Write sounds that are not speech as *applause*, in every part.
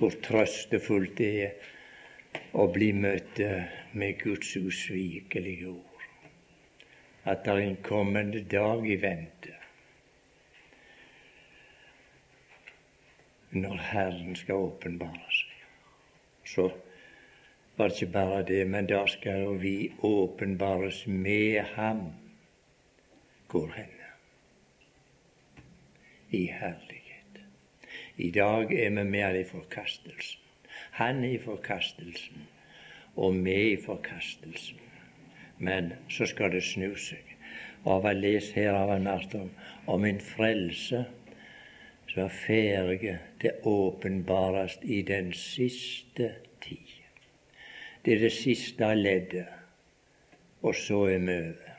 hvor trøstefullt det er å bli møtt med Guds usvikelige ord. At det er en kommende dag i vente. Når Herren skal åpenbare seg. Så var det ikke bare det, men da skal jo vi åpenbares med Ham. Hvor henne? I herlighet. I dag er vi med i forkastelsen. Han er i forkastelsen, og vi i forkastelsen. Men så skal det snu seg. Og jeg leser her av en om, om en frelse som er ferdig til åpenbarest i den siste tid. Det er det siste leddet, og så er vi over.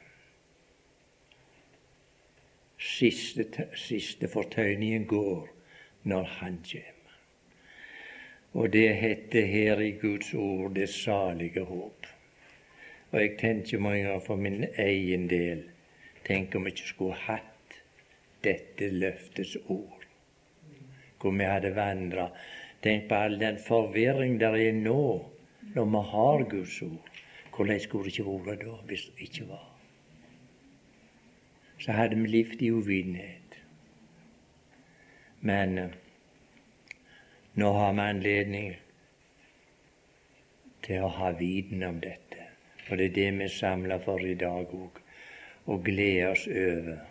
Siste, siste fortøyningen går når Han kommer. Og det heter her i Guds ord det salige håp. Og jeg tenker mange ganger for min egen del Tenk om vi ikke skulle hatt dette løftets ord. Hvor vi hadde vandra. Tenk på all den forvirring der er nå når vi har Guds ord. Hvordan skulle det ikke vært da hvis det ikke var? Så hadde vi levd i uvitenhet. Men eh, nå har vi anledning til å ha viten om dette. Og det er det vi samler for i dag òg. Og glede oss over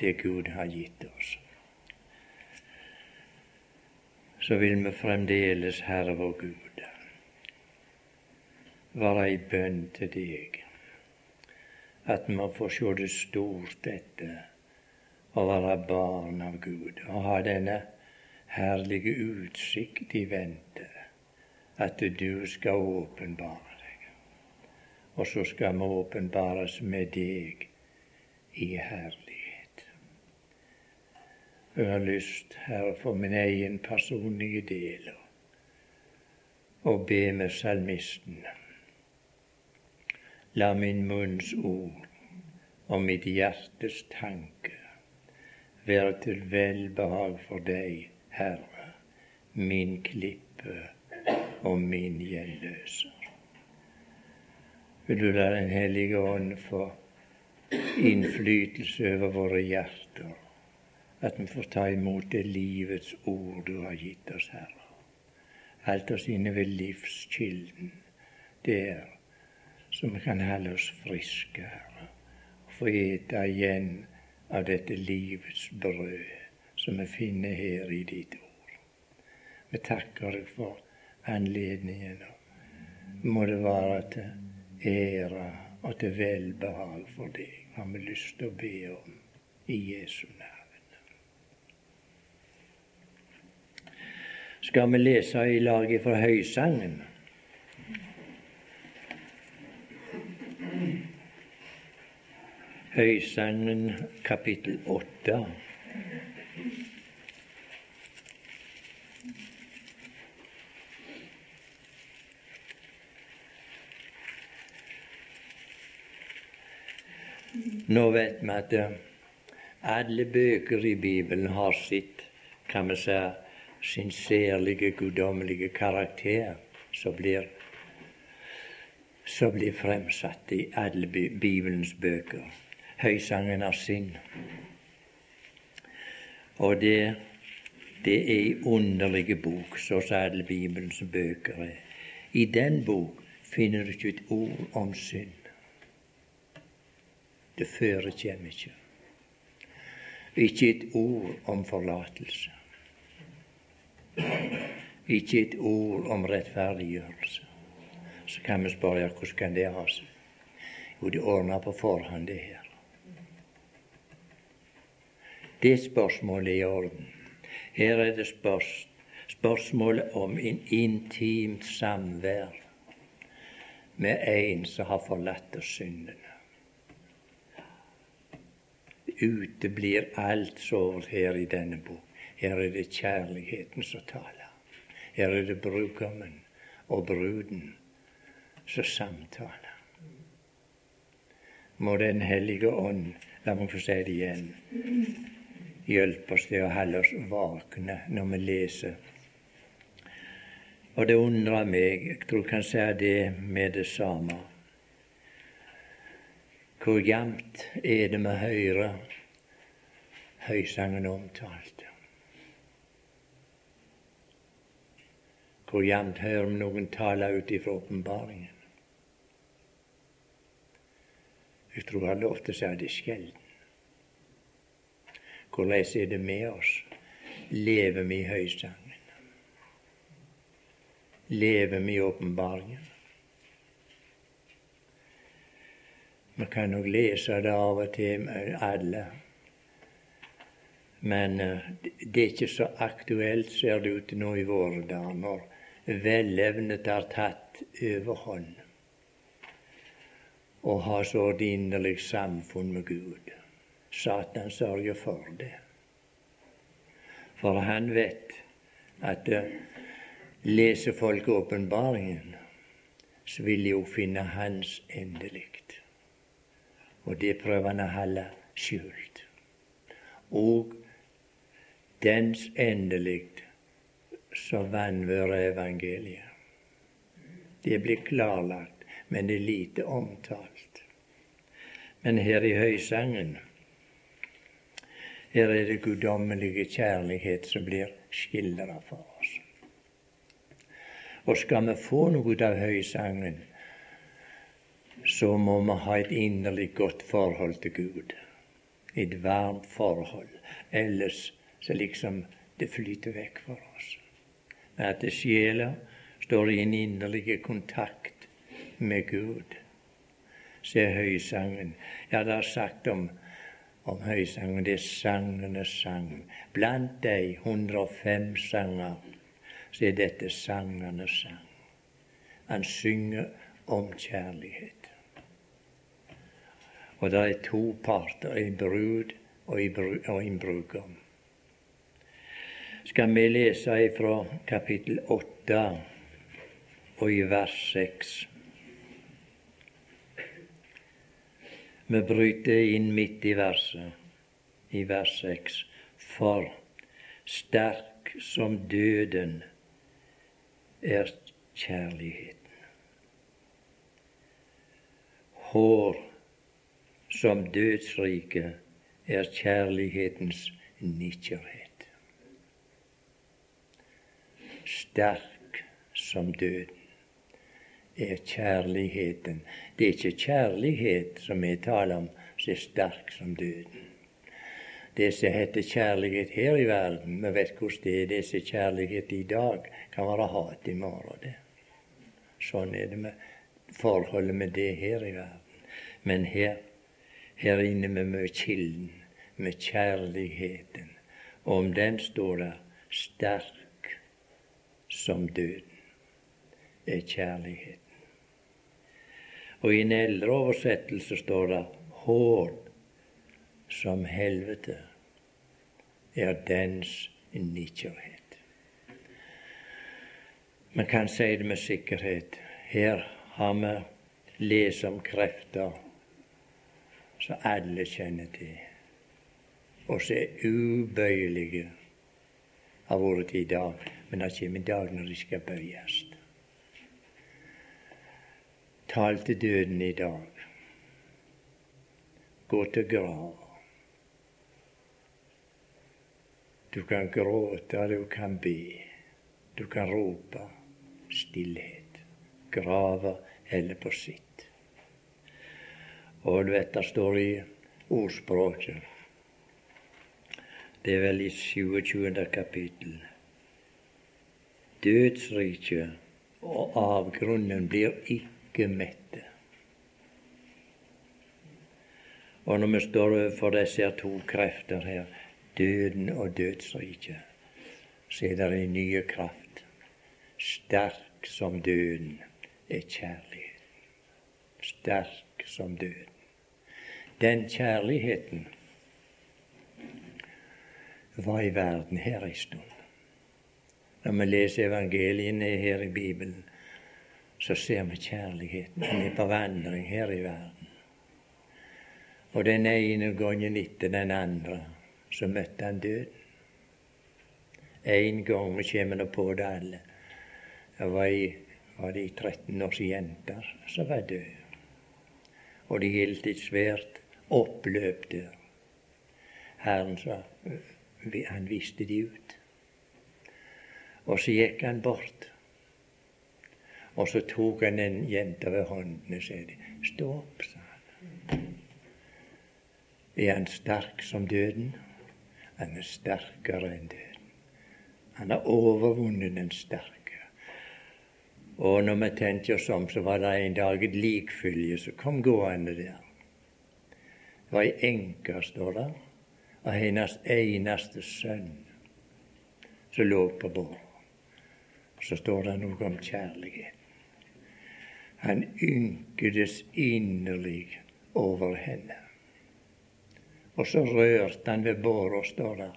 det Gud har gitt oss. Så vil vi fremdeles, Herre vår Gud, være i bønn til deg. At vi får se det stort dette å være barn av Gud og ha denne herlige utsikt i vente, at du skal åpenbare deg. Og så skal vi åpenbares med deg i herlighet. Jeg har lyst, Herre, for min egen personlige del å be med salmisten. La min munns ord og mitt hjertes tanke være til velbehag for deg Herre, min klippe og min gjenløser. Vil du la Den hellige ånd få innflytelse over våre hjerter, at vi får ta imot det livets ord du har gitt oss, Herre. Alt oss inne ved livskilden, der som vi kan holde oss friske, Herre, og få ete igjen av dette livets brød som vi finner her i ditt ord. Vi takker deg for anledningen. Må det være til ære og til velbehag for deg, har vi lyst til å be om i Jesu navn. Skal vi lese i lag fra Høysangen? Høysangen kapittel åtte. Nå vet vi at eh, alle bøker i Bibelen har sitt, kan vi si, sin særlige guddommelige karakter som blir, blir fremsatt i alle Bibelens bøker. Høysangen av sinn. Og det, det er ei underlig bok, så som alle Bibelens bøker er. I den bok finner du ikke et ord om synd. Det forekjem ikke. Ikke et ord om forlatelse. Ikke et ord om rettferdiggjørelse. Så kan vi spørre hvordan kan det ha seg? Jo, det ordner på forhånd, det her. Det spørsmålet er i orden. Her er det spørs, spørsmålet om en intimt samvær med en som har forlatt oss syndene uteblir alt sårt her i denne bok. Her er det kjærligheten som taler. Her er det brudgommen og bruden som samtaler. Må Den hellige ånd, la meg få si det igjen, hjelpe oss til å holde oss vakne når vi leser Og det undrer meg, jeg tror jeg kan si det med det samme, hvor jevnt er det vi hører høysangen omtalt. Hvor jevnt hører vi noen tale ut ifra åpenbaringen. Jeg tror alle ofte lov til det si det sjelden. Hvordan er det med oss? Lever vi i høysangen? Lever vi i åpenbaringen? Vi kan nok lese det av og til, alle. Men eh, det er ikke så aktuelt, ser det ut nå i våre dager, når velevnet har tatt overhånd og har så ordinerlig samfunn med Gud. Satan sørger for det. For han vet at uh, leser folk åpenbaringen, så vil de jo finne hans endelig. Og det prøver han å holde skjult. Og dens endelig så vanværer evangeliet. Det blir klarlagt, men det er lite omtalt. Men her i høysangen her er det guddommelige kjærlighet som blir skildra for oss. Og skal vi få noe av høysangen, så må vi ha et inderlig godt forhold til Gud. Et varmt forhold. Ellers så liksom det flyter vekk for oss. Men at sjela står i en inderlig kontakt med Gud. Se høysangen. Ja, det er sagt om, om høysangen. Det er sangenes sang. Blant de 105 sanger så er dette sangenes sang. Han synger om kjærlighet. Og det er to parter, en brud og en brudgom. Skal vi lese ifra kapittel åtte og i vers seks. Vi bryter inn midt i verset, i vers seks. For sterk som døden er kjærligheten. Hår som dødsriket er kjærlighetens nikkerhet. Sterk som døden er kjærligheten. Det er ikke kjærlighet som vi taler om, som er sterk som døden. Det som heter kjærlighet her i verden, vi vet hvordan det er. Det som er kjærlighet i dag, kan være hat i morgen. det. Sånn er det med forholdet med det her i verden. Men her her inne med mye med kjærligheten. Og om den står det sterk som døden er kjærligheten. Og i en eldre oversettelse står det hård som helvete er dens nikkerhet. Man kan si det med sikkerhet. Her har vi lest om krefter som alle kjenner til, og som er ubøyelige har vært i dag, men det kommer en dag når de skal bøyes. Tal til døden i dag. Gå til grava. Du kan gråte, du kan be. Du kan rope stillhet. Grava eller på sitt. Og du vet det står i ordspråket Det er vel i 27. kapittel. Dødsriket og avgrunnen blir ikke mette. Og når vi står overfor disse to krefter her, døden og dødsriket, så er det en ny kraft. Sterk som døden er kjærlighet. Sterk som døden den kjærligheten var i verden her en stund. Når vi leser evangeliene her i Bibelen, så ser vi kjærligheten. Den er på vandring her i verden. Og den ene gangen etter den andre så møtte han døden. En gang vi kommer nå på det alle. Det var, var de 13 års jenter som var døde. Og de holdt et svært oppløp der. Herren sa han viste de ut. Og så gikk han bort. Og så tok han en jente ved hånden og sa Stå opp, sa han. Er han sterk som døden? Han er sterkere enn døden. Han har overvunnet den sterke. Og når vi tenkte oss om, så var det en dag et likfølge som kom gående der. Var ei enke, står det, av hennes eneste sønn som lå på bordet. Så står det noe om kjærlighet. Han ynkedes inderlig over henne. Og så rørte han ved båra, står det.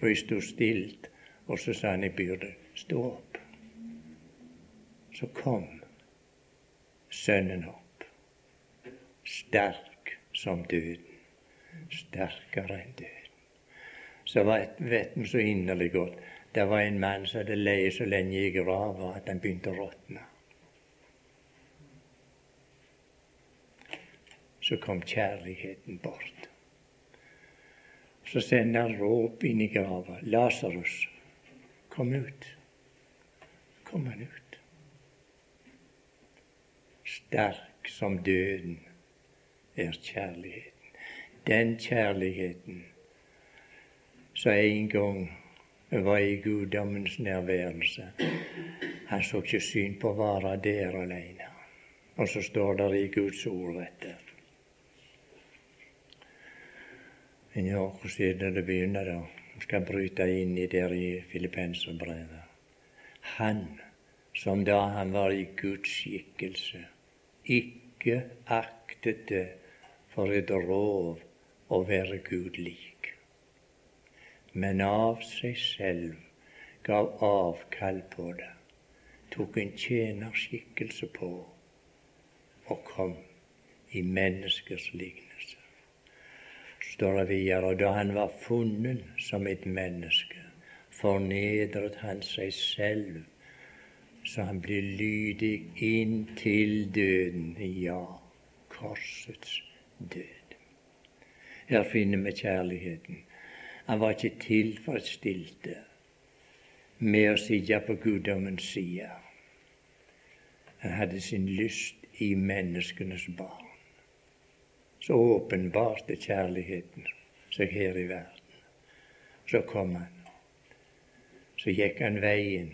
Og jeg sto stilt, og så sa han i byrde, stå opp. Så kom sønnen opp, sterk som døden, sterkere enn døden. Så vet vi så inderlig godt det var en mann som hadde leid så lenge i grava at han begynte å råtne. Så kom kjærligheten bort. Så sender han råp inn i grava. 'Lasarus, kom ut.' Kom han ut. Sterk som døden er kjærligheten. Den kjærligheten som en gang var i guddommens nærværelse. Han så ikke syn på å være der alene. Og så står det i Guds ord etter. Ja, hvordan er det det begynner, da? Vi skal bryte inn i der i Filippenserbrevet. Han som da han var i Guds skikkelse, ikke aktet det for et rov å være Gud lik, men av seg selv gav avkall på det, tok en tjenerskikkelse på og kom i menneskers lignelse. Står det videre, og da han var funnet som et menneske, fornedret han seg selv, så han ble lydig inntil døden, ja, korsets død. Her finner vi kjærligheten. Han var ikke tilfredsstilt med å sitte på guddommens side. Han hadde sin lyst i menneskenes barn så åpenbarte kjærligheten seg her i verden. Så kom han. Så gikk han veien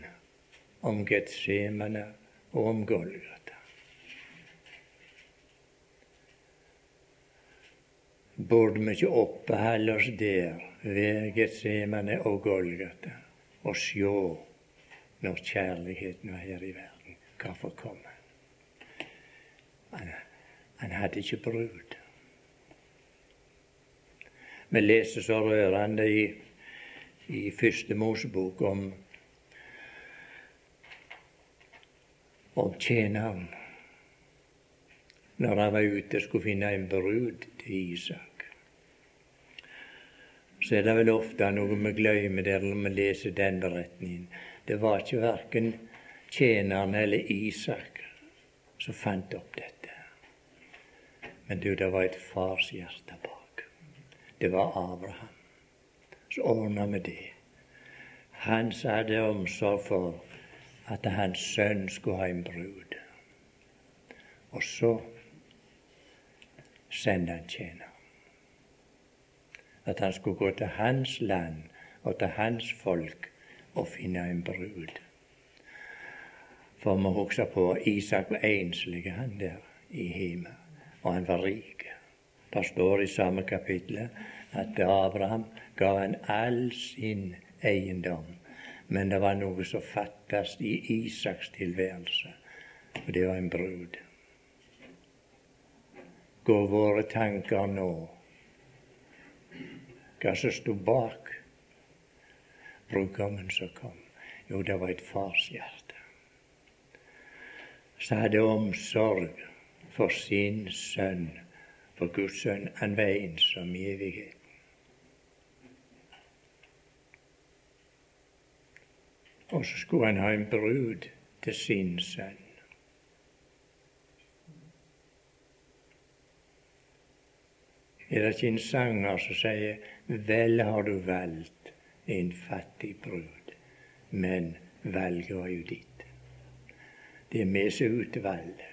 om Getsemane og om Golgata. Burde vi ikke oppholde oss der ved Getsemane og Golgata og se når kjærligheten var her i verden? Hvorfor kom? Han, han hadde ikke brud. Vi leser så rørende i, i første Mosebok om, om tjeneren når han var ute og skulle finne en brud til Isak. Så er det vel ofte noe vi glemmer der når vi leser den beretningen. Det var ikke verken tjeneren eller Isak som fant opp dette. Men du, det var et farshjerte bak det var Abraham. Så ordna vi det. Han som hadde omsorg for at hans sønn skulle ha en brud. Og så sendte han tjener. At han skulle gå til hans land og til hans folk og finne en brud. For vi husker på Isak var enslig, han der i hjemmet, og han var rik. Det står i samme kapittel at Abraham ga han all sin eiendom. Men det var noe som fattes i Isaks tilværelse, og det var en brud. Går våre tanker nå hva som sto bak brudgommen som kom? Jo, det var et farshjerte. Så hadde omsorg for sin sønn for Guds sønn, han var ensom i evigheten. Og så skulle han ha en brud til sin sønn. Er det ikke en sanger som sier 'Vel har du valgt en fattig brud', men valget var jo ditt. Det er vi som utvalgte.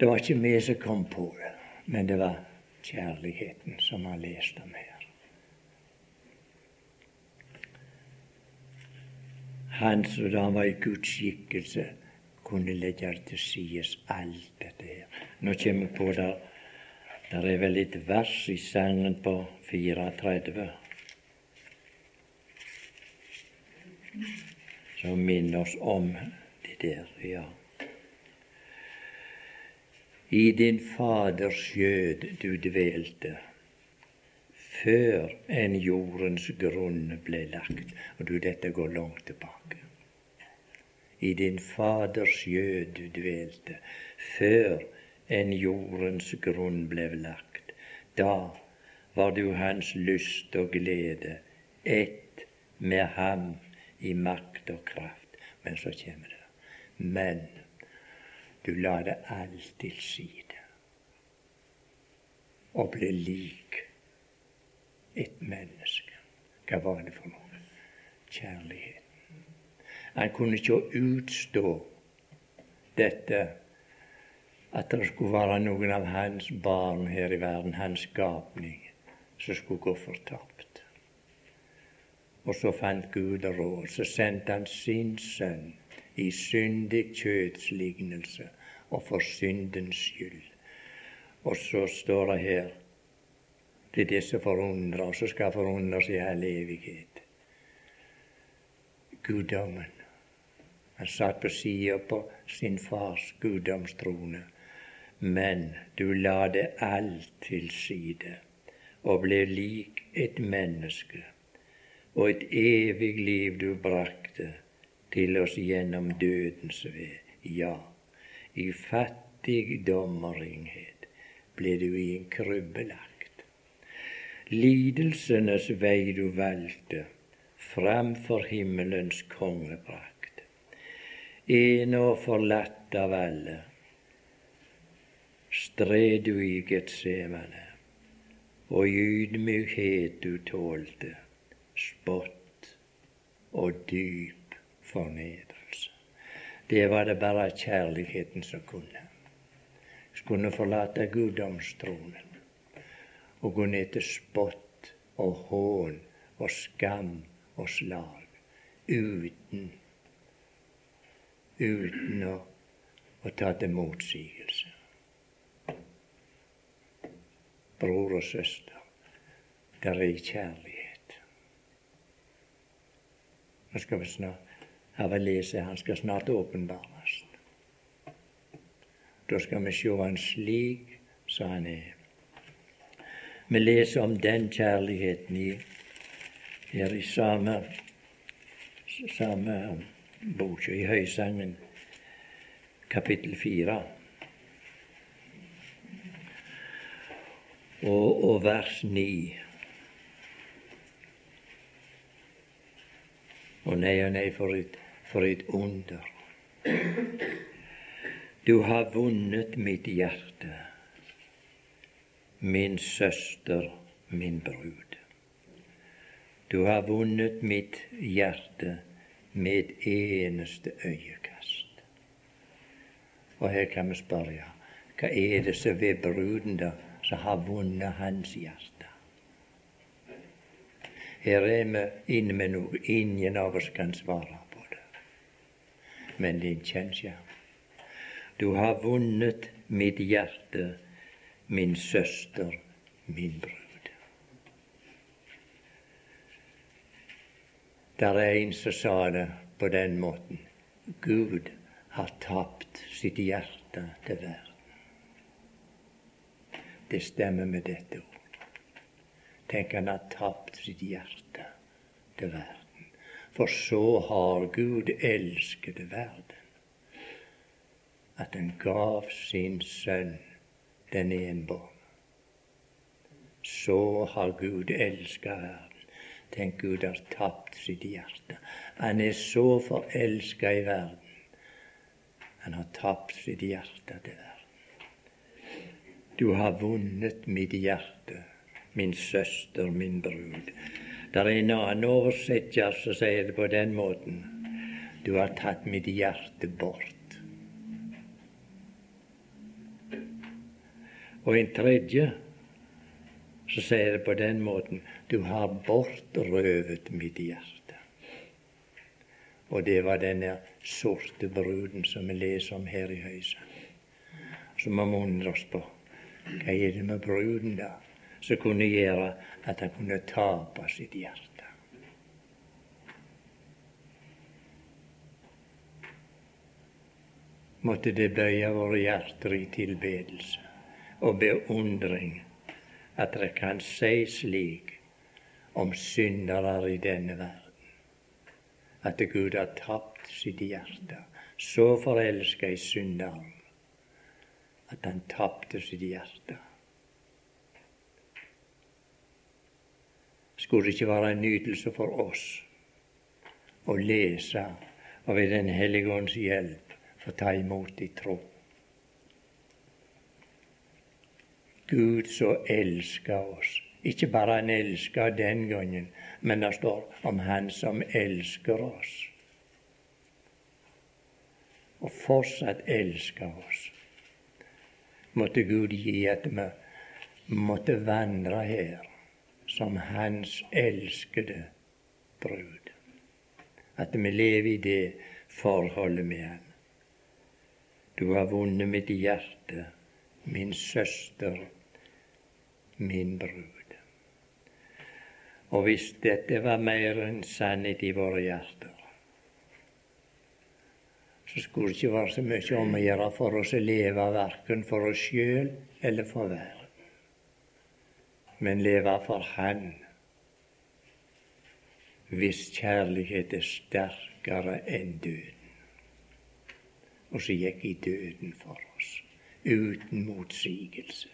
Det var ikke vi som kom på det, men det var kjærligheten som har lest om her. Han som da var i Guds skikkelse, kunne legge til side alt dette her. Nå kommer vi på det Der er vel et vers i sangen på 34 som minner oss om det der, ja. I din Faders skjød du dvelte før enn jordens grunn ble lagt. Og du, dette går langt tilbake. I din Faders skjød du dvelte, før enn jordens grunn ble lagt. Da var du hans lyst og glede, ett med ham i makt og kraft. Men så kommer det. Men du la det alt til side og ble lik et menneske. Hva var det for noe? Kjærligheten. Han kunne ikke utstå dette at det skulle være noen av hans barn her i verden, hans skapning, som skulle gå fortapt. Og så fant Gud råd. Så sendte han sin sønn i syndig kjødslignelse og for syndens skyld. Og så står det her det er det som forundrer og som skal forundre oss i all evighet. Guddommen. Han satt på sida på sin fars guddomstrone. Men du la det alt til side og ble lik et menneske. Og et evig liv du brakte til oss gjennom dødens ved. Ja, i fattigdom og ringhet ble du i en krybbe lagt lidelsenes vei du valgte framfor himmelens kongeprakt. Ene og forlatt av alle stred du i Getsemane, og i ydmykhet du tålte spott og dyp fornedrelse. Det var det bare kjærligheten som kunne. Skulle forlate guddomstronen og gå ned til spott og hån og skam og slag uten uten å, å ta til motsigelse. Bror og søster, der er kjærlighet. Nå skal vi snart Her lese, han skal snart åpenbares. Da skal vi se han slik som han er. Vi leser om den kjærligheten i, her i samme, samme bok, i Høysangen, kapittel fire. Og, og vers 9. Og nei og nei, for et, for et under. Du har vunnet mitt hjerte min søster, min brud. Du har vunnet mitt hjerte med et eneste øyekast. Og her kan vi spørre hva er det som ved bruden da som har vunnet hans hjerte? Her er vi inne med noe ingen av oss kan svare på det. Men det er en kjensgjerning. Du har vunnet mitt hjerte min søster, min brud. Der er en som sa det på den måten. Gud har tapt sitt hjerte til verden. Det stemmer med dette ord. Tenk, han har tapt sitt hjerte til verden. For så har Gud elsket verden, at han gav sin sønn den enbårne. Så har Gud elska verden. Tenk, Gud har tapt sitt hjerte. Han er så forelska i verden Han har tapt sitt hjerte til verden. Du har vunnet mitt hjerte, min søster, min brud. Det er en annen oversetter som sier det på den måten. Du har tatt mitt hjerte bort. Og en tredje så sier det på den måten du har bortrøvet mitt hjerte. Og det var denne sorte bruden som vi leser om her i høysen, som vi må undre oss på hva er det med bruden da som kunne gjøre at han kunne tape sitt hjerte. Måtte det bøye våre hjerter i tilbedelse og beundring at det kan si slik om syndere i denne verden, at Gud har tapt sitt hjerte, så forelska i synderen at han tapte sitt hjerte. Skulle det ikke være en nytelse for oss å lese og ved Den hellige ånds hjelp få ta imot i tro? Gud så elska oss. Ikke bare han elska den gangen, men det står om Han som elsker oss. Og fortsatt elsker oss. Måtte Gud gi at vi måtte vandre her som Hans elskede brud. At vi lever i det forholdet med Han. Du har vunnet mitt hjerte, min søster min brud. Og hvis dette var mer enn sannhet i våre hjerter, så skulle det ikke være så mye om å gjøre for oss å leve verken for oss sjøl eller for verden, men leve for Han, hvis kjærlighet er sterkere enn døden. Og så gikk i døden for oss, uten motsigelse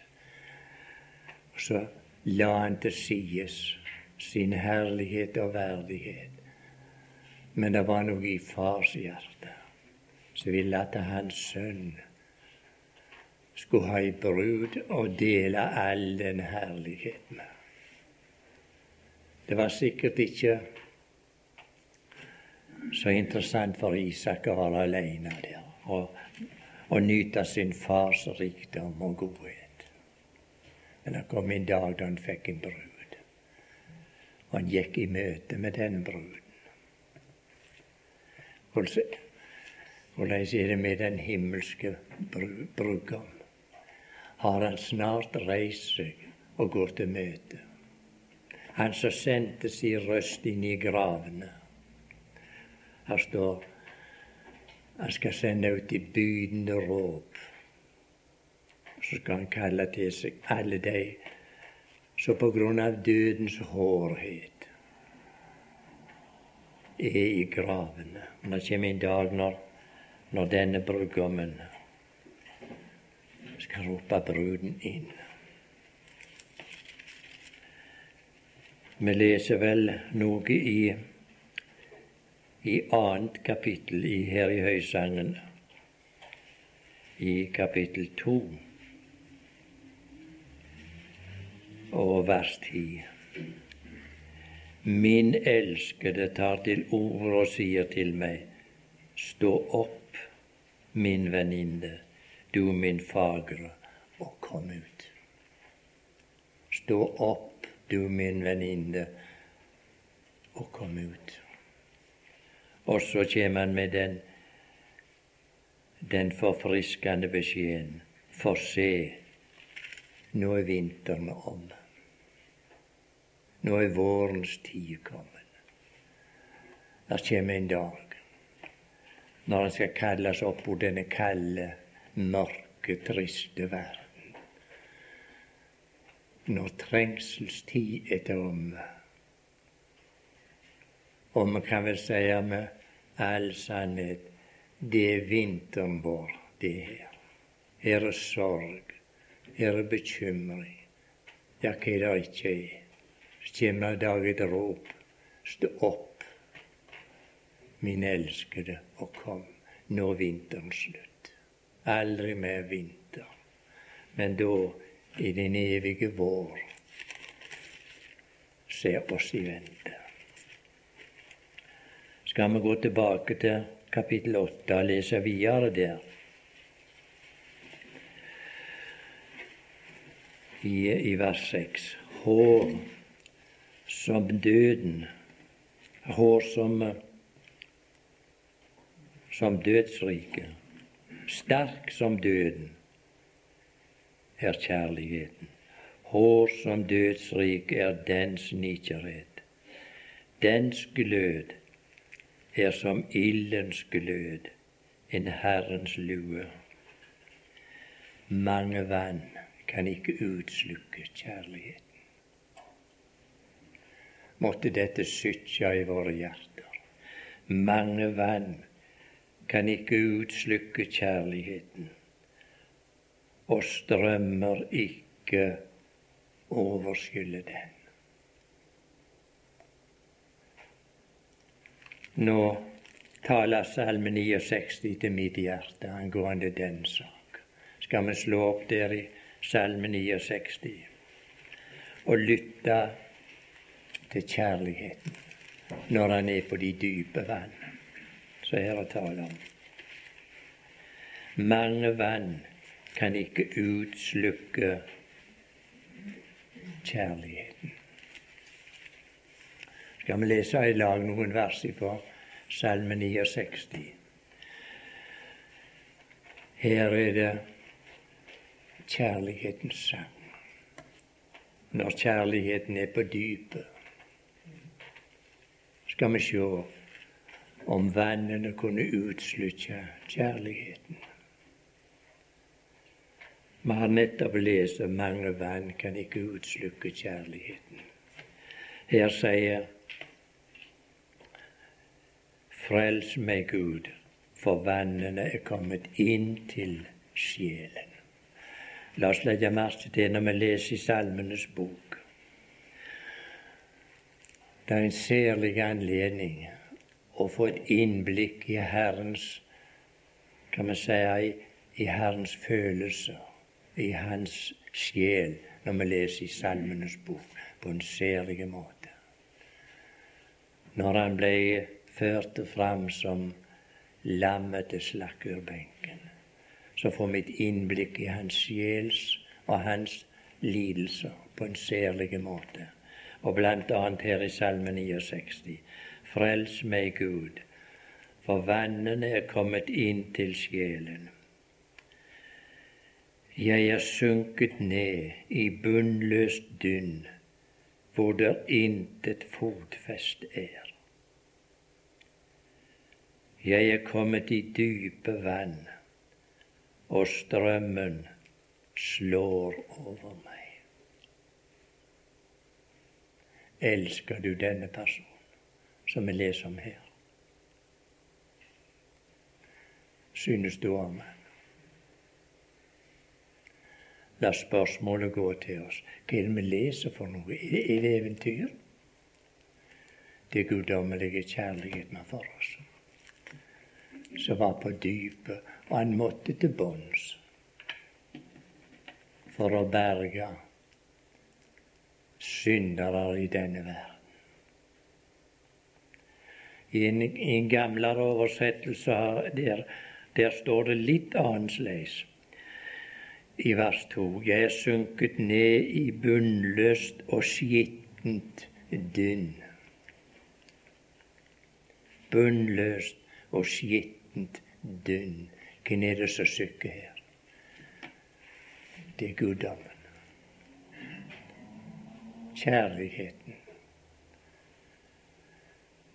Og så la han til sides sin herlighet og verdighet. Men det var noe i fars hjerte som ville at hans sønn skulle ha ei brud og dele all den herligheten med. Det var sikkert ikke så interessant for Isak å være alene der og, og nyte sin fars rikdom og godhet. Men det kom en dag da han fikk en brud. Og han gikk i møte med den bruden. Hvordan er det med den himmelske brudgom? Har han snart reist seg og går til møte? Han som sendte sin røst inn i gravene. Her står han skal sende ut i bydende råp så skal han kalle til seg alle de som på grunn av dødens hårhet er i gravene. Men det kommer en dag når, når denne brudgommen skal rope bruden inn. Vi leser vel noe i, i annet kapittel i, her i Høysangen, i kapittel to. og vers 10. Min elskede tar til orde og sier til meg, stå opp, min venninne, du min fagre, og kom ut. Stå opp, du min venninne, og kom ut. Og så kommer han med den, den forfriskende beskjeden. For se, nå er vinteren omme. Nå er vårens tid kommet. Der kommer en dag når han skal kalles opp på denne kalde, mørke, triste verden. Når trengselstid er omme. Og vi kan vel si med all sannhet det er vinteren vår, det her. Her er sorg, her er bekymring. Ja, hva det ikke er en dag et rop. Stå opp, min elskede, og kom. Nå er vinteren slutt. aldri mer vinter, men da i den evige vår ser oss i vente. Skal vi gå tilbake til kapittel 8 og lese videre der? I, i vers 6. Hår som døden, hår som, som dødsriket, sterk som døden, er kjærligheten. Hår som dødsrik er dens nikerhet. Dens glød er som ildens glød, en Herrens lue. Mange vann kan ikke utslukke kjærligheten. Måtte dette sytja i våre hjerter. Mange vann kan ikke utslukke kjærligheten, og strømmer ikke overskylle den. Nå taler Salme 69 til mitt hjerte angående den sak. Skal vi slå opp der i Salme 69 og lytte til kjærligheten når han er på de dype vann, så er det tale om. Mange vann kan ikke utslukke kjærligheten. Skal vi lese i lag noen vers fra Salme 69? Her er det kjærlighetens sang. Når kjærligheten er på dypet, skal vi sjå om vannene kunne utslutte kjærligheten. Vi har nettopp lest at mange vann kan ikke utslukke kjærligheten. Her sier Frels meg, Gud, for vannene er kommet inn til sjelen. La oss legge merke til når vi leser i Salmenes bok. Det er en særlig anledning å få et innblikk i Herrens kan vi si, i Herrens følelser i hans sjel når vi leser i Salmenes bok på en særlig måte. Når han ble ført fram som lammet til slakkerbenken, så får vi et innblikk i hans sjels og hans lidelser på en særlig måte. Og annet her i Salme 69. Frels meg, Gud, for vannene er kommet inn til sjelen. Jeg er sunket ned i bunnløst dynn, hvor der intet fotfest er. Jeg er kommet i dype vann, og strømmen slår over meg. Elsker du denne personen som vi leser om her? Synes du om ham? La spørsmålet gå til oss. Hva er det vi leser for noe? Er det eventyr? Det guddommelige kjærligheten for oss, som var på dypet, og han måtte til bunns for å berge syndere i denne verden. I en, i en gamlere oversettelse der, der står det litt annerledes i vers 2. Jeg er sunket ned i bunnløst og skittent dynn. Bunnløst og skittent dynn. Hvem er det som synker her? Det er guddommen. Kjærligheten.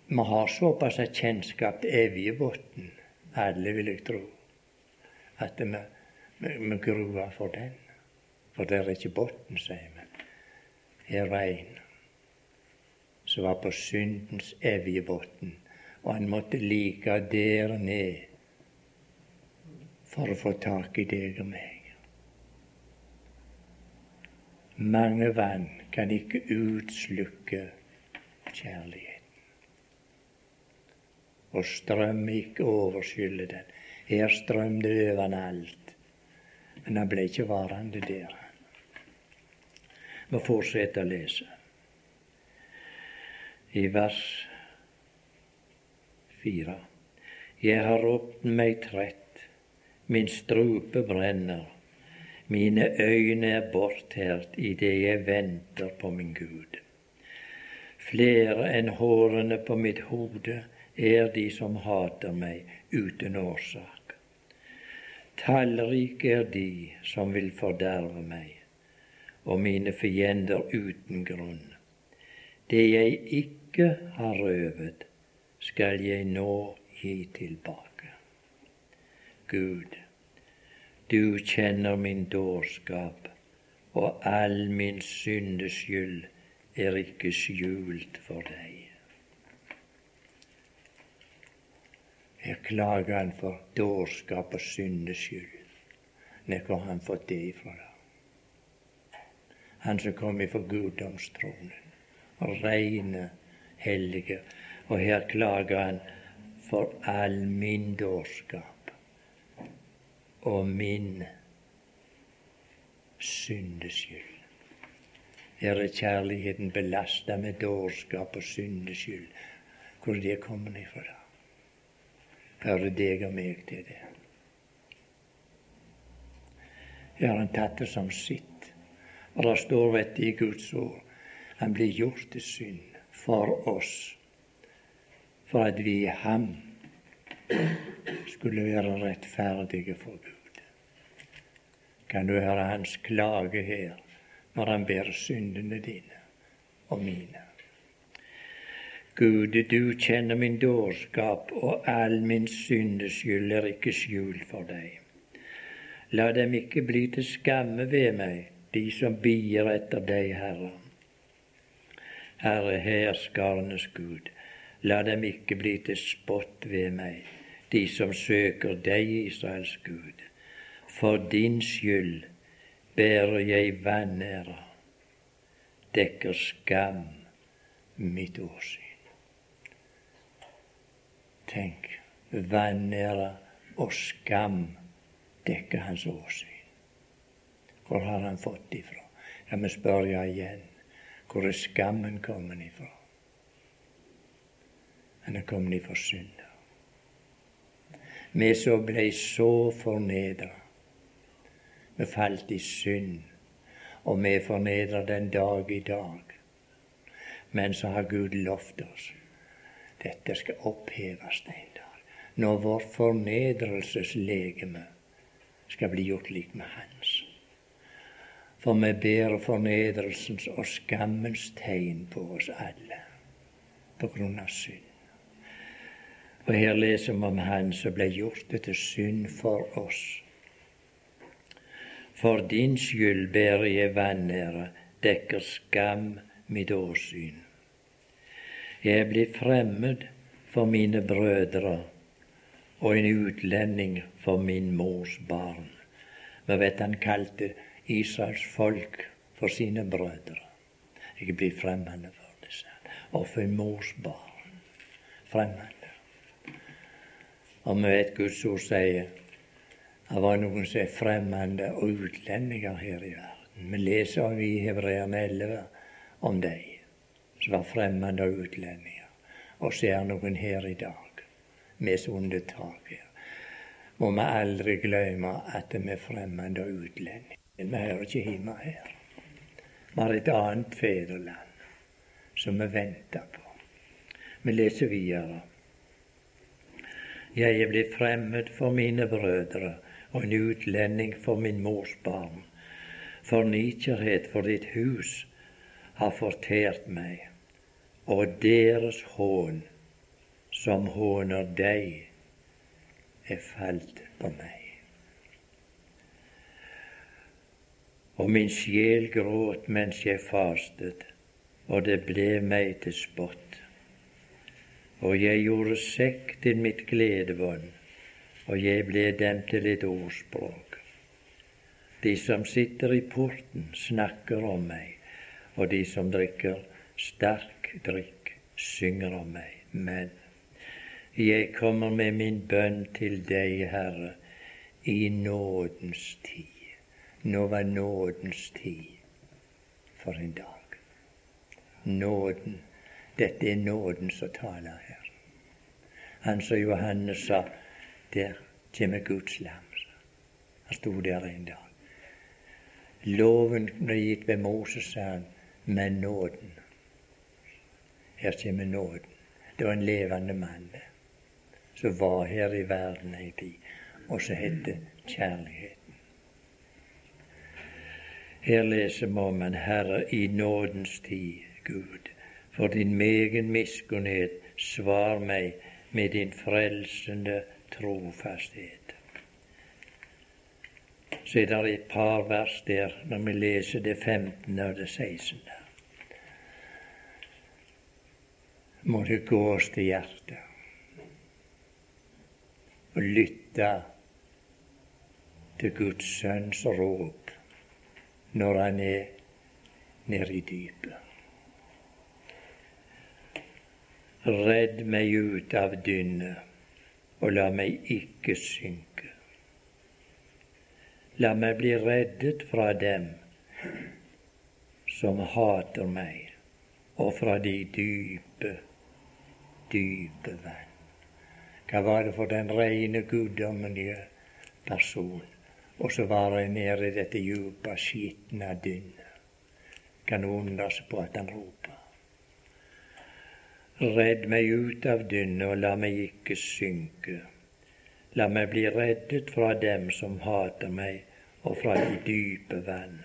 Vi har såpass kjennskap til Evjebotn, alle vil jeg tro, at vi vi gruer for den. For det er ikke bunn, sier vi. Her var en Som var på syndens bunn. Og han måtte like der ned for å få tak i deg og meg. Mange vann kan ikke utslukke kjærligheten. Og strøm ikke overskylle den. Her strømde det over alt. Men han ble ikke varende der. Vi fortsetter å lese. I vers fire. Jeg har ropt meg trett, min strupe brenner, mine øyne er bortært idet jeg venter på min Gud. Flere enn hårene på mitt hode er de som hater meg uten årsak. Tallrike er de som vil forderve meg, og mine fiender uten grunn. Det jeg ikke har røvet, skal jeg nå gi tilbake. Gud, du kjenner min dårskap, og all min syndes skyld er ikke skjult for deg. Her klager han for dårskap og syndeskyld. Hvor har han fått det ifra? da? Han som kom ifra guddomstronen, reine, hellige. Og her klager han for all min dårskap og min syndeskyld. Her er kjærligheten belasta med dårskap og syndeskyld. Hvor er det kommer ifra, da? Hører deg og meg til det? Her har han tatt det som sitt. Og det står vet i Guds ord han blir gjort til synd for oss for at vi i ham skulle være rettferdige for Gud. Kan du høre hans klage her når han ber syndene dine og mine? Gud, du kjenner min dårskap, og all min syndeskyld er ikke skjult for deg. La dem ikke bli til skamme ved meg, de som bier etter deg, Herre. Herre, herskarenes Gud, La dem ikke bli til spott ved meg, de som søker deg, Israels Gud. For din skyld bærer jeg vanære, dekker skam mitt åsyn. Tenk, vanære og skam dekker hans åsyn. Hvor har han fått det ifra? La meg spørre igjen. Hvor er skammen kommet ifra? Han er kommet ifra synder. Vi som blei så fornedra. Vi falt i synd, og vi er fornedra den dag i dag. Men så har Gud lovt oss dette skal oppheves en dag. Når vår fornedrelseslegeme skal bli gjort lik med hans. For vi bærer fornedrelsens og skammens tegn på oss alle på grunn av synd. Og her leser vi om Han som ble gjort til synd for oss. For din skyld bærer jeg vanære, dekker skam mitt åsyn. Jeg blir fremmed for mine brødre og en utlending for min mors barn. Vi vet han kalte Israels folk for sine brødre. Jeg blir fremmede for disse, og for mors barn. Fremmede. Og vi vet Guds ord sier det var noen som er fremmede og utlendinger her i verden. Vi leser om i Hebreerne 11 om de som var fremmede og utlendinger. Og så er noen her i dag med så under tak her. Må vi aldri glemme at vi er fremmede og utlendinger. Vi hører ikke hjemme her. Vi har et annet fedreland som vi venter på. Vi leser videre. Jeg er blitt fremmed for mine brødre og en utlending for min mors barn. For nikjærhet for ditt hus har fortært meg, og deres hån, som håner deg, er falt på meg. Og min sjel gråt mens jeg fastet, og det ble meg til spott og jeg gjorde sekk til mitt gledebånd, og jeg ble dem til et ordspråk. De som sitter i porten, snakker om meg, og de som drikker sterk drikk, synger om meg. Men Jeg kommer med min bønn til deg, Herre, i nådens tid. Nå var nådens tid for en dag. Nåden. Dette er nåden som taler her. Han som Johannes sa, der kommer Guds lam. Han sto der en dag. Loven ble gitt ved Moses, sa han, men nåden. Her kommer nåden. Det var en levende mann som var her i verden ei tid, og som het kjærligheten. Her leser vi om en Herre i nådens tid, Gud. For din megen miskunnhet, svar meg med din frelsende trofasthet så er det et par vers der når vi leser det 15. og det 16. Må det gå oss til hjertet og lytte til Guds sønns råd når han er nede i dypet. Redd meg ut av dynnet, og la meg ikke synke. La meg bli reddet fra dem som hater meg, og fra de dype, dype vann. Hva var det for den rene, guddommelige person? Og så var han nede i dette djupa, skitne dynnet. Kan undre seg på at han roper. Redd meg ut av dynnet, og la meg ikke synke. La meg bli reddet fra dem som hater meg, og fra de dype vann.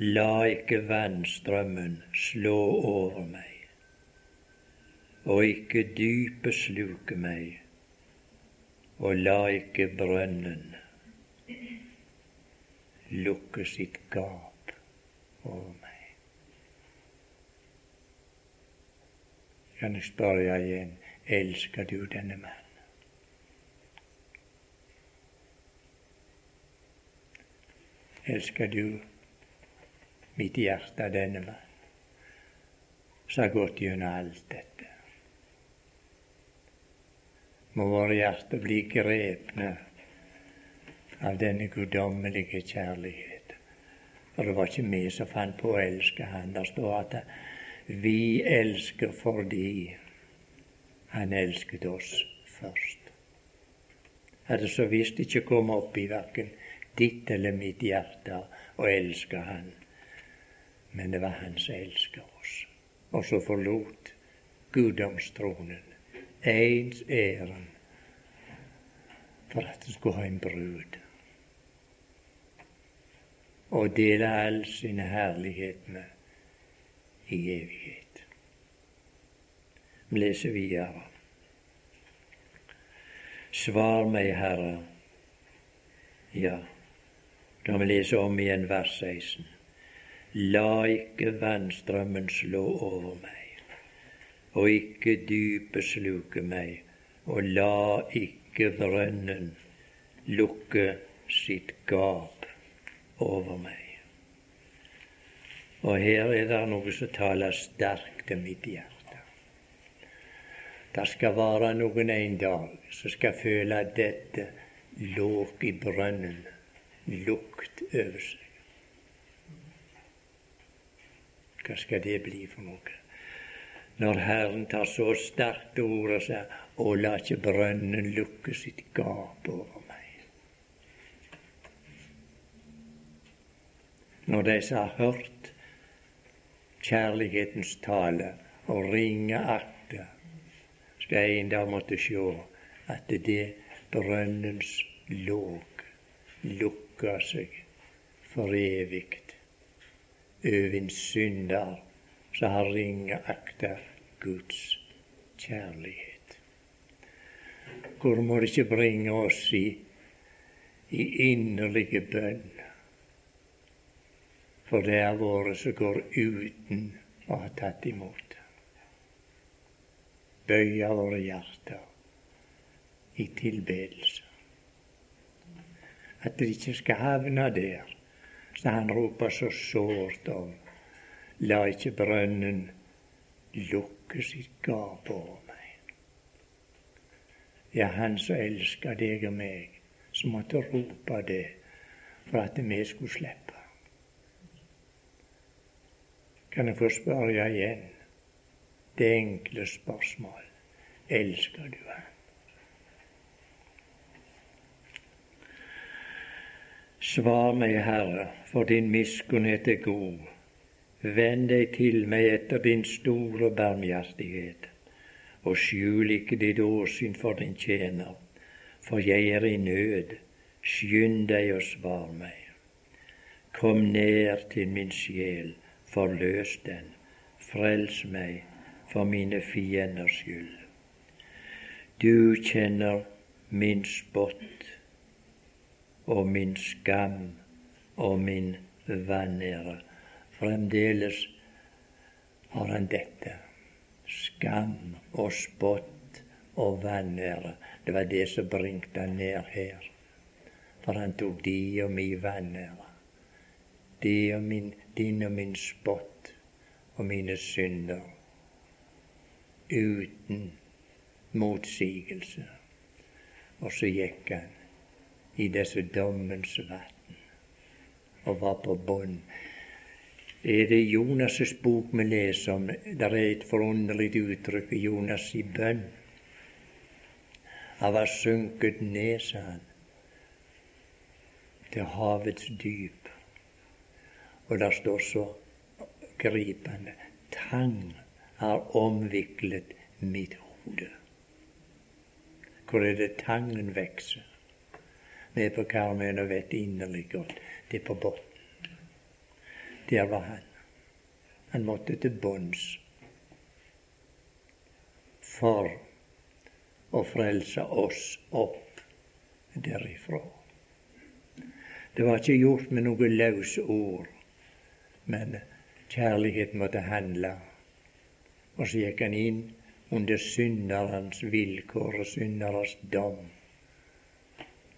La ikke vannstrømmen slå over meg, og ikke dypet sluke meg, og la ikke brønnen lukke sitt gap over meg. Kan jeg spørre igjen, elsker du denne mann? elsker du mitt hjerte denne mann, som har gått gjennom alt dette. Må våre hjerter bli grepne av denne guddommelige kjærlighet. For det var ikke vi som fant på å elske Han. Det står at vi elsker fordi Han elsket oss først. Hadde så visst ikke kommet opp i verken ditt eller mitt hjerte å elske Han. Men det var Han som elsket oss, og så forlot guddomstronen ens æren for at du skulle ha en brud og dele all sin herlighet med i evighet. Vi leser videre. Svar meg, Herre. Ja, da vi leser om igjen vers 16. La ikke vannstrømmen slå over meg, og ikke dypet sluke meg, og la ikke brønnen lukke sitt gap over meg. Og her er det noe som taler sterkt til mitt hjerte. Det skal være noen en dag som skal føle dette låg i brønnen lukt over seg. Hva skal det bli for noe? Når Herren tar så sterkt ord og sier 'Å, la ikke brønnen lukke sitt gap over meg'. Når de som har hørt kjærlighetens tale og ringe akter, skal en dag måtte sjå at det brønnens låg lukk lukka seg for evig over en synder som har ringe akter Guds kjærlighet. Hvor må det ikke bringe oss i, i inderlige bønn for det er våre som går uten å ha tatt imot. Bøye våre hjerter i tilbedelse at det ikke skal havne der. som han roper så sårt om La ikke brønnen lukke sitt gap over meg. Ja, Han som elsker deg og meg, som måtte rope det for at vi skulle slippe. Kan jeg få spørre igjen det enkle spørsmål elsker du Han? Svar meg, Herre, for din miskunnhet er god. Vend deg til meg etter din store barmhjertighet og skjul ikke ditt åsyn for din tjener, for jeg er i nød. Skynd deg og svar meg. Kom ned til min sjel, forløs den, frels meg for mine fienders skyld. Du kjenner min spott og min skam og min vanære. Fremdeles har han dette skam og spott og vanære. Det var det som bringte han ned her. For han tok de og mi vanære. De og min, din og min spott og mine synder. Uten motsigelse. Og så gikk han i disse dommens vann og var på bånn er det Jonas' bok vi leser om. Det er et forunderlig uttrykk Jonas i bønn. Han var sunket ned, sa han, til havets dyp. Og der står så gripende Tang har omviklet mitt hode. Hvor er det tangen vokser? Vi på Karmøy vet inderlig godt det er på bunnen. Der var han. Han måtte til bunns for å frelse oss opp derifra. Det var ikke gjort med noe løse ord, men kjærlighet måtte handle. Og så gikk han inn under synderens vilkår og synderens dom.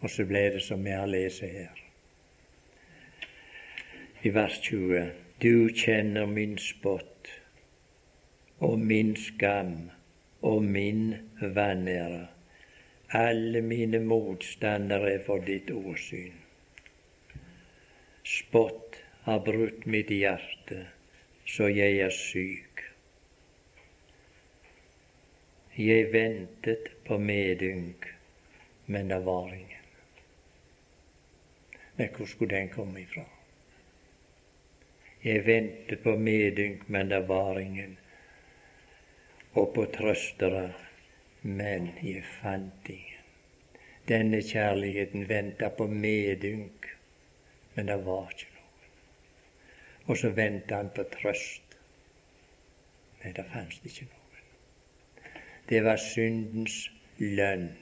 Og så ble det som vi har lest her i vers 20. Du kjenner min spott og min skam og min vanære. Alle mine motstandere er for ditt åsyn. Spott har brutt mitt hjerte, så jeg er syk. Jeg ventet på medynk, men det var ingen. Men hvor skulle den komme ifra? Jeg ventet på medynk, men det var ingen. Og på trøstere, men jeg fant ingen. Denne kjærligheten venta på medynk, men det var ikke noen. Og så venta han på trøst. Nei, det fantes ikke noen. Det var syndens lønn,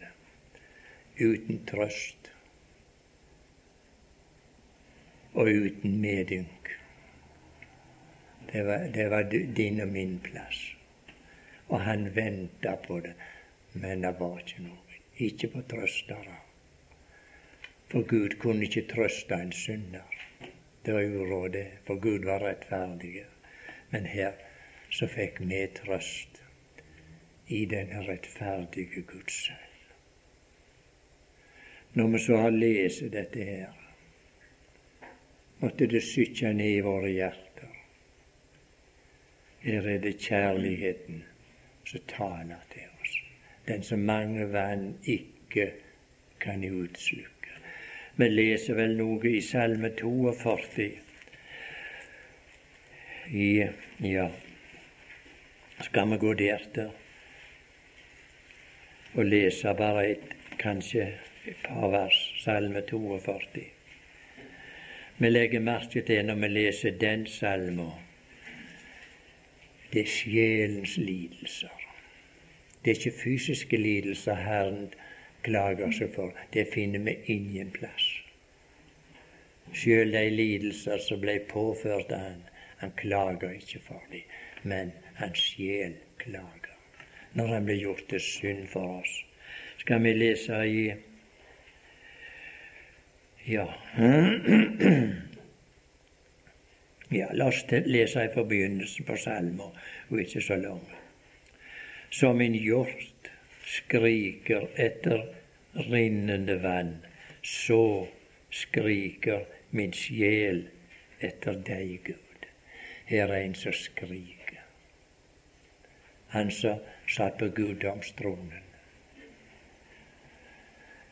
uten trøst og uten medynk. Det var, det var din og min plass. Og han venta på det, men det var ikke noe. Ikke på trøstere. For Gud kunne ikke trøste en synder. Det var uråd, det, for Gud var rettferdig. Men her så fikk vi trøst i den rettferdige Guds sønn. Når vi så har lest dette her, måtte det sykke ned i våre hjerter her er det kjærligheten som taler til oss. Den som mange vann ikke kan utslukke. Vi leser vel noe i Salme 42. I, ja, skal vi gå der til og lese bare et, kanskje et par vers, Salme 42. Vi legger merke til når vi leser den salmen det er sjelens lidelser. Det er ikke fysiske lidelser Herren klager seg for. Det finner vi ingen plass. Sjøl de lidelser som ble påført av han, han klager ikke for dem, men hans sjel klager når han ble gjort til synd for oss. Skal vi lese i Ja *clears throat* Ja, la oss lese i forbegynnelsen på salmer, og ikke så lang. Som en hjort skriker etter rinnende vann, så skriker min sjel etter deg, Gud. Her er en som skriker. Han som satt på guddomstronen.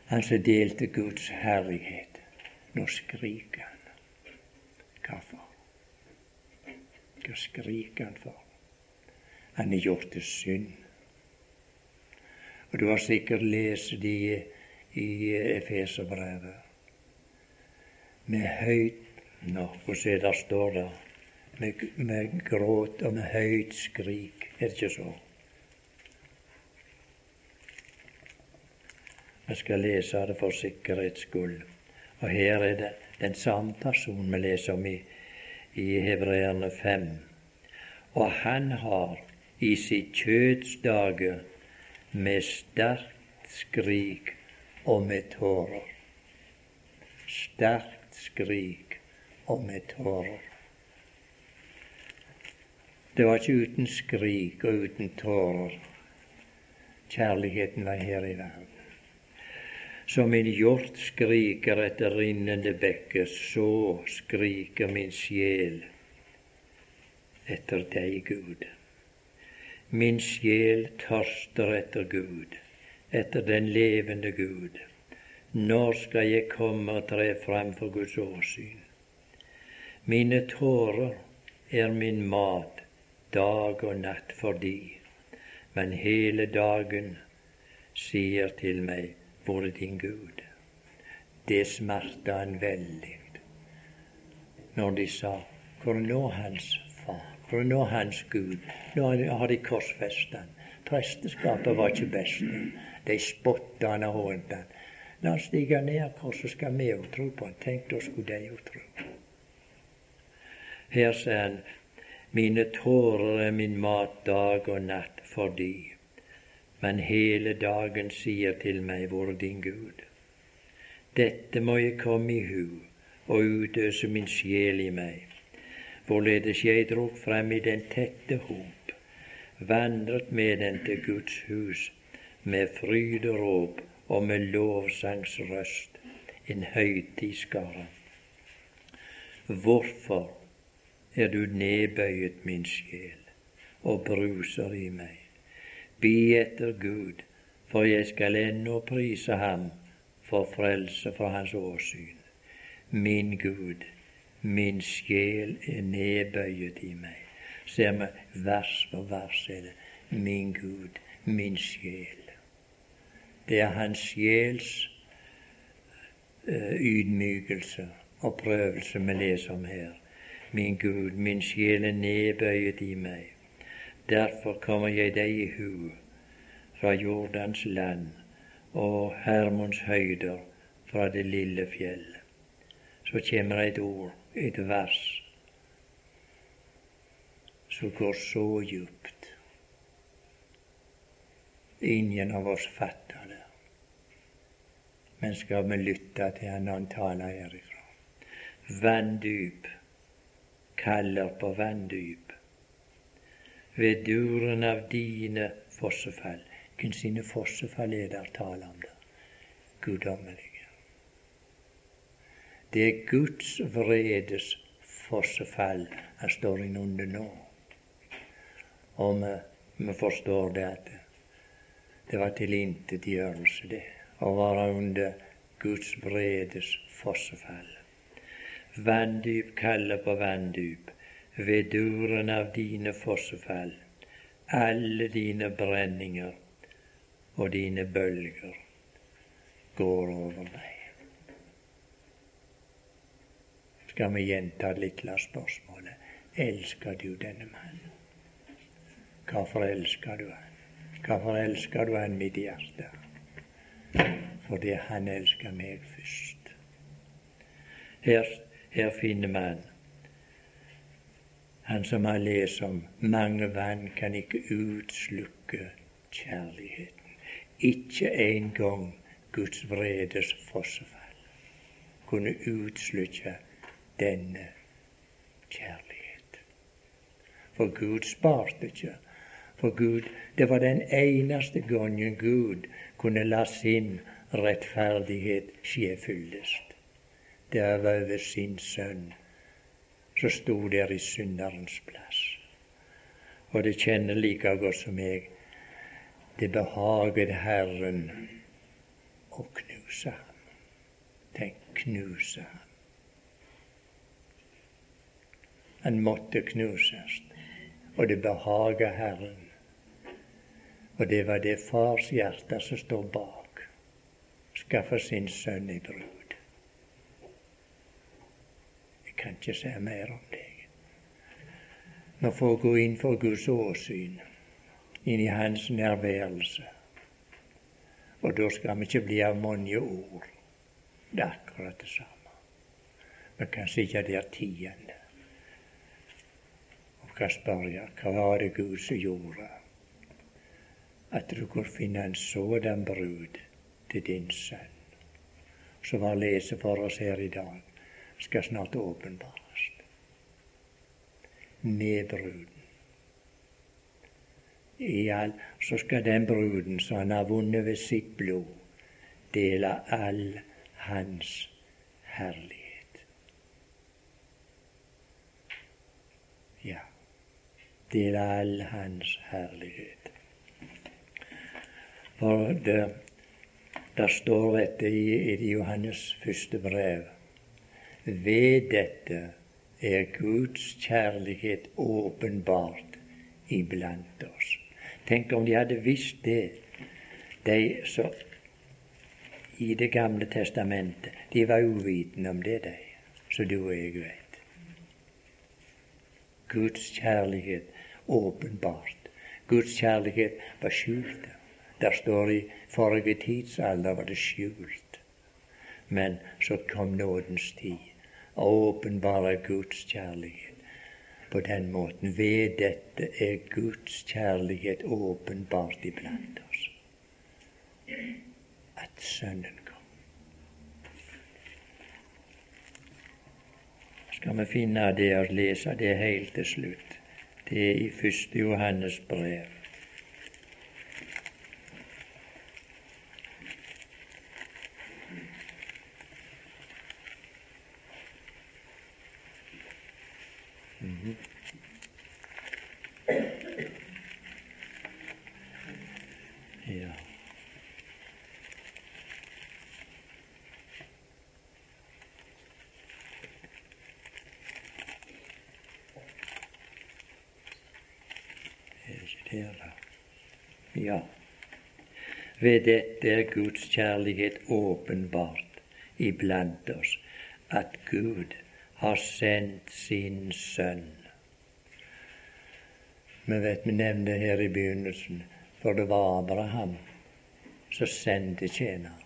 Han som delte Guds herlighet. Nå skriker han. Hvorfor? Hva skriker han for? Han er gjort til synd. Og du har sikkert lest det i, Efeserbrevet. Med høyt Nå, se, der står det? Med, med gråt og med høyt skrik. Er det ikke så? Jeg skal lese det for sikkerhets skyld. Og her er det den samme personen vi leser om i, i Hebreerne 5. Og han har i sitt kjøds dager med sterkt skrik og med tårer. Sterkt skrik og med tårer. Det var ikke uten skrik og uten tårer kjærligheten var her i verden. Som en hjort skriker etter rinnende bekker, så skriker min sjel etter deg, Gud. Min sjel tørster etter Gud, etter den levende Gud. Når skal jeg komme og tre fram for Guds åsyn? Mine tårer er min mat dag og natt for de, men hele dagen sier til meg hvor er din Gud? Det smerta en veldig når de sa hvor nå hans far? Hvor nå hans Gud? Nå har de korsfesta han. Presteskapet var ikke best. De spotta han og hånte han. La han stige ned av korset, skal vi òg tro på han. Tenk, da skulle de òg tro. Her sier han, mine tårer er min mat dag og natt fordi men hele dagen sier til meg, hvor din Gud? Dette må jeg komme i hu og utøse min sjel i meg, hvorledes jeg drog frem i den tette hop, vandret med den til Guds hus, med fryd og råp og med lovsangsrøst, en høytidsskare. Hvorfor er du nedbøyet, min sjel, og bruser i meg? Be etter Gud, for jeg skal ennå prise ham for frelse fra hans åsyn. Min Gud, min sjel er nedbøyet i meg. Ser vi vers for vers er det min Gud, min sjel. Det er hans sjels uh, ydmykelse og prøvelse vi leser om her. Min Gud, min sjel er nedbøyet i meg. Derfor kommer jeg deg i hu fra Jordans land og Hermons høyder fra det lille fjell. Så kommer et ord, et vers, som går så djupt. Ingen av oss fatter det. Men skal vi lytte til han når han taler herifra? Vanndyp kaller på vanndyp ved duren av dine fossefall. Hvem sine fossefall er der tale om det? Guddommelige. Det er Guds vredes fossefall han står innunder nå. Og vi, vi forstår det at det var tilintetgjørelse, det, å være under Guds vredes fossefall. Vanndyp kaller på vanndyp ved duren av dine fossefall, alle dine brenninger og dine bølger går over meg. Skal vi gjenta det lille spørsmålet elsker du denne mannen? Hvorfor elsker du han? Hvorfor elsker du han mitt hjerte? Fordi han elsker meg først. Her, her finner man han som har lest om mange vann kan ikke utslukke kjærligheten. Ikke engang Guds vredes fossefall kunne utslukke denne kjærlighet. For Gud sparte ikke For Gud, det var den eneste gangen Gud kunne la sin rettferdighet skje fyllest. Det var over sin sønn, som sto der i synderens plass. Og det kjenner like godt som jeg Det behaget Herren å knuse ham. Tenk, knuse ham. Han måtte knuses, og det behaget Herren. Og det var det fars hjerte som står bak. Skaffe sin sønn i brud. Jeg kan ikke si mer om deg. Nå får gå inn for Guds åsyn, inn i Hans nærværelse. Og da skal vi ikke bli av mange ord. Det er akkurat det samme. Vi kan sitte der tiende og kan spørre hva var det Gud som gjorde at du kunne finne en sådan brud til din sønn? Som har lese for oss her i dag, skal snart åpenbares. Med bruden. I all, så skal den bruden som han har vunnet ved sitt blod, dele all hans herlighet. Ja dele all Hans herlighet. For det, det står dette i, i Johannes første brev. Ved dette er Guds kjærlighet åpenbart iblant oss. Tenk om de hadde visst det, de som i Det gamle testamentet. De var uvitende om det, de, så du og jeg vet. Guds kjærlighet åpenbart. Guds kjærlighet var skjult. Der står i forrige tidsalder var det skjult. Men så kom nådens tid. Å åpenbare Guds kjærlighet på den måten. Ved dette er Guds kjærlighet åpenbart iblant oss. At Sønnen kom. Skal vi finne det og lese det helt til slutt? Det er i første Johannes brev. Ja, ved dette er Guds kjærlighet åpenbart iblant oss, at Gud har sendt sin sønn. Vi vet vi nevnte her i begynnelsen, for det var Abraham som sendte tjeneren.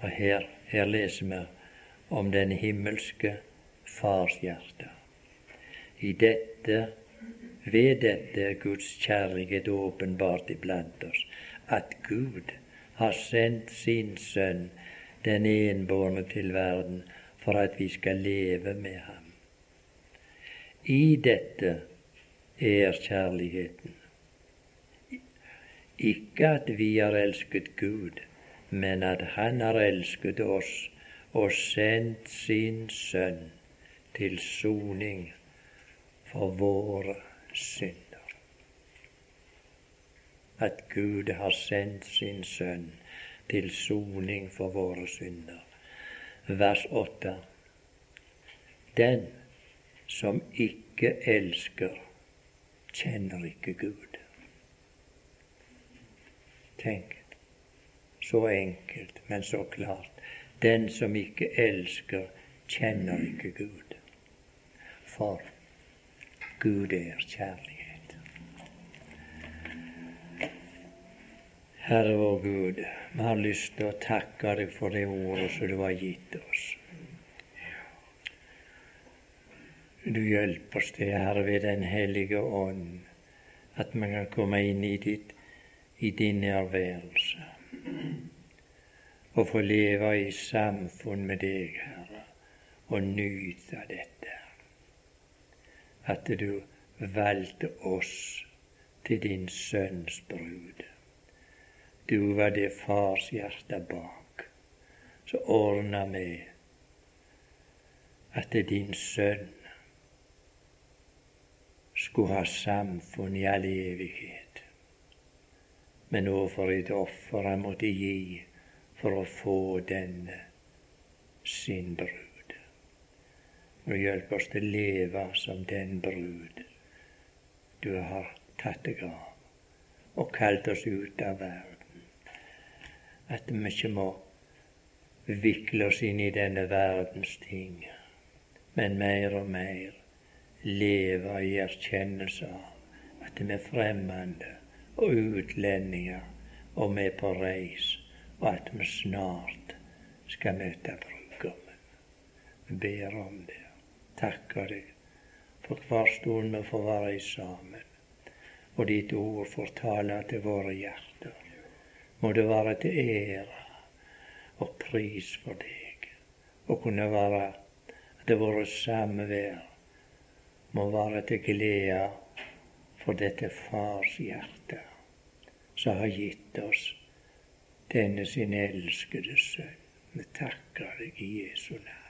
Og her, her leser vi om den himmelske Fars hjerte. I dette ved dette er Guds kjærlighet åpenbart iblant oss, at Gud har sendt sin Sønn, den enbårne, til verden for at vi skal leve med ham. I dette er kjærligheten. Ikke at vi har elsket Gud, men at Han har elsket oss og sendt sin Sønn til soning for våre synder. At Gud har sendt sin Sønn til soning for våre synder. Vers 8. Den som ikke elsker, kjenner ikke Gud. Tenk, så enkelt, men så klart. Den som ikke elsker, kjenner ikke Gud. For Gud er kjærlighet. Herre vår Gud, vi har lyst til å takke deg for det ordet som du har gitt oss. Du hjelper oss til, Herre, ved Den hellige ånd, at vi kan komme inn i, ditt, i din nærværelse og få leve i samfunn med deg, Herre, og nyte dette at du valgte oss til din sønns brud. Du var det fars hjerte bak, så ordna med at din sønn skulle ha samfunn i all evighet. Men nå for et offer han måtte gi for å få denne sin brud. Og hjelp oss til å leve som den brud du har tatt deg av og kalt oss ut av verden. At vi ikke må vikle oss inn i denne verdens ting, men mer og mer leve i erkjennelse av at vi er fremmede og utlendinger, og vi er på reis, og at vi snart skal møte brudgommen. Vi ber om det. Takker deg for hver stund vi får være sammen, og ditt ord får tale til våre hjerter. Må det være til ære og pris for deg å kunne være at våre samvær må være til glede for dette fars hjerte, som har gitt oss denne sin elskede sønn. Vi takker deg i Jesu navn.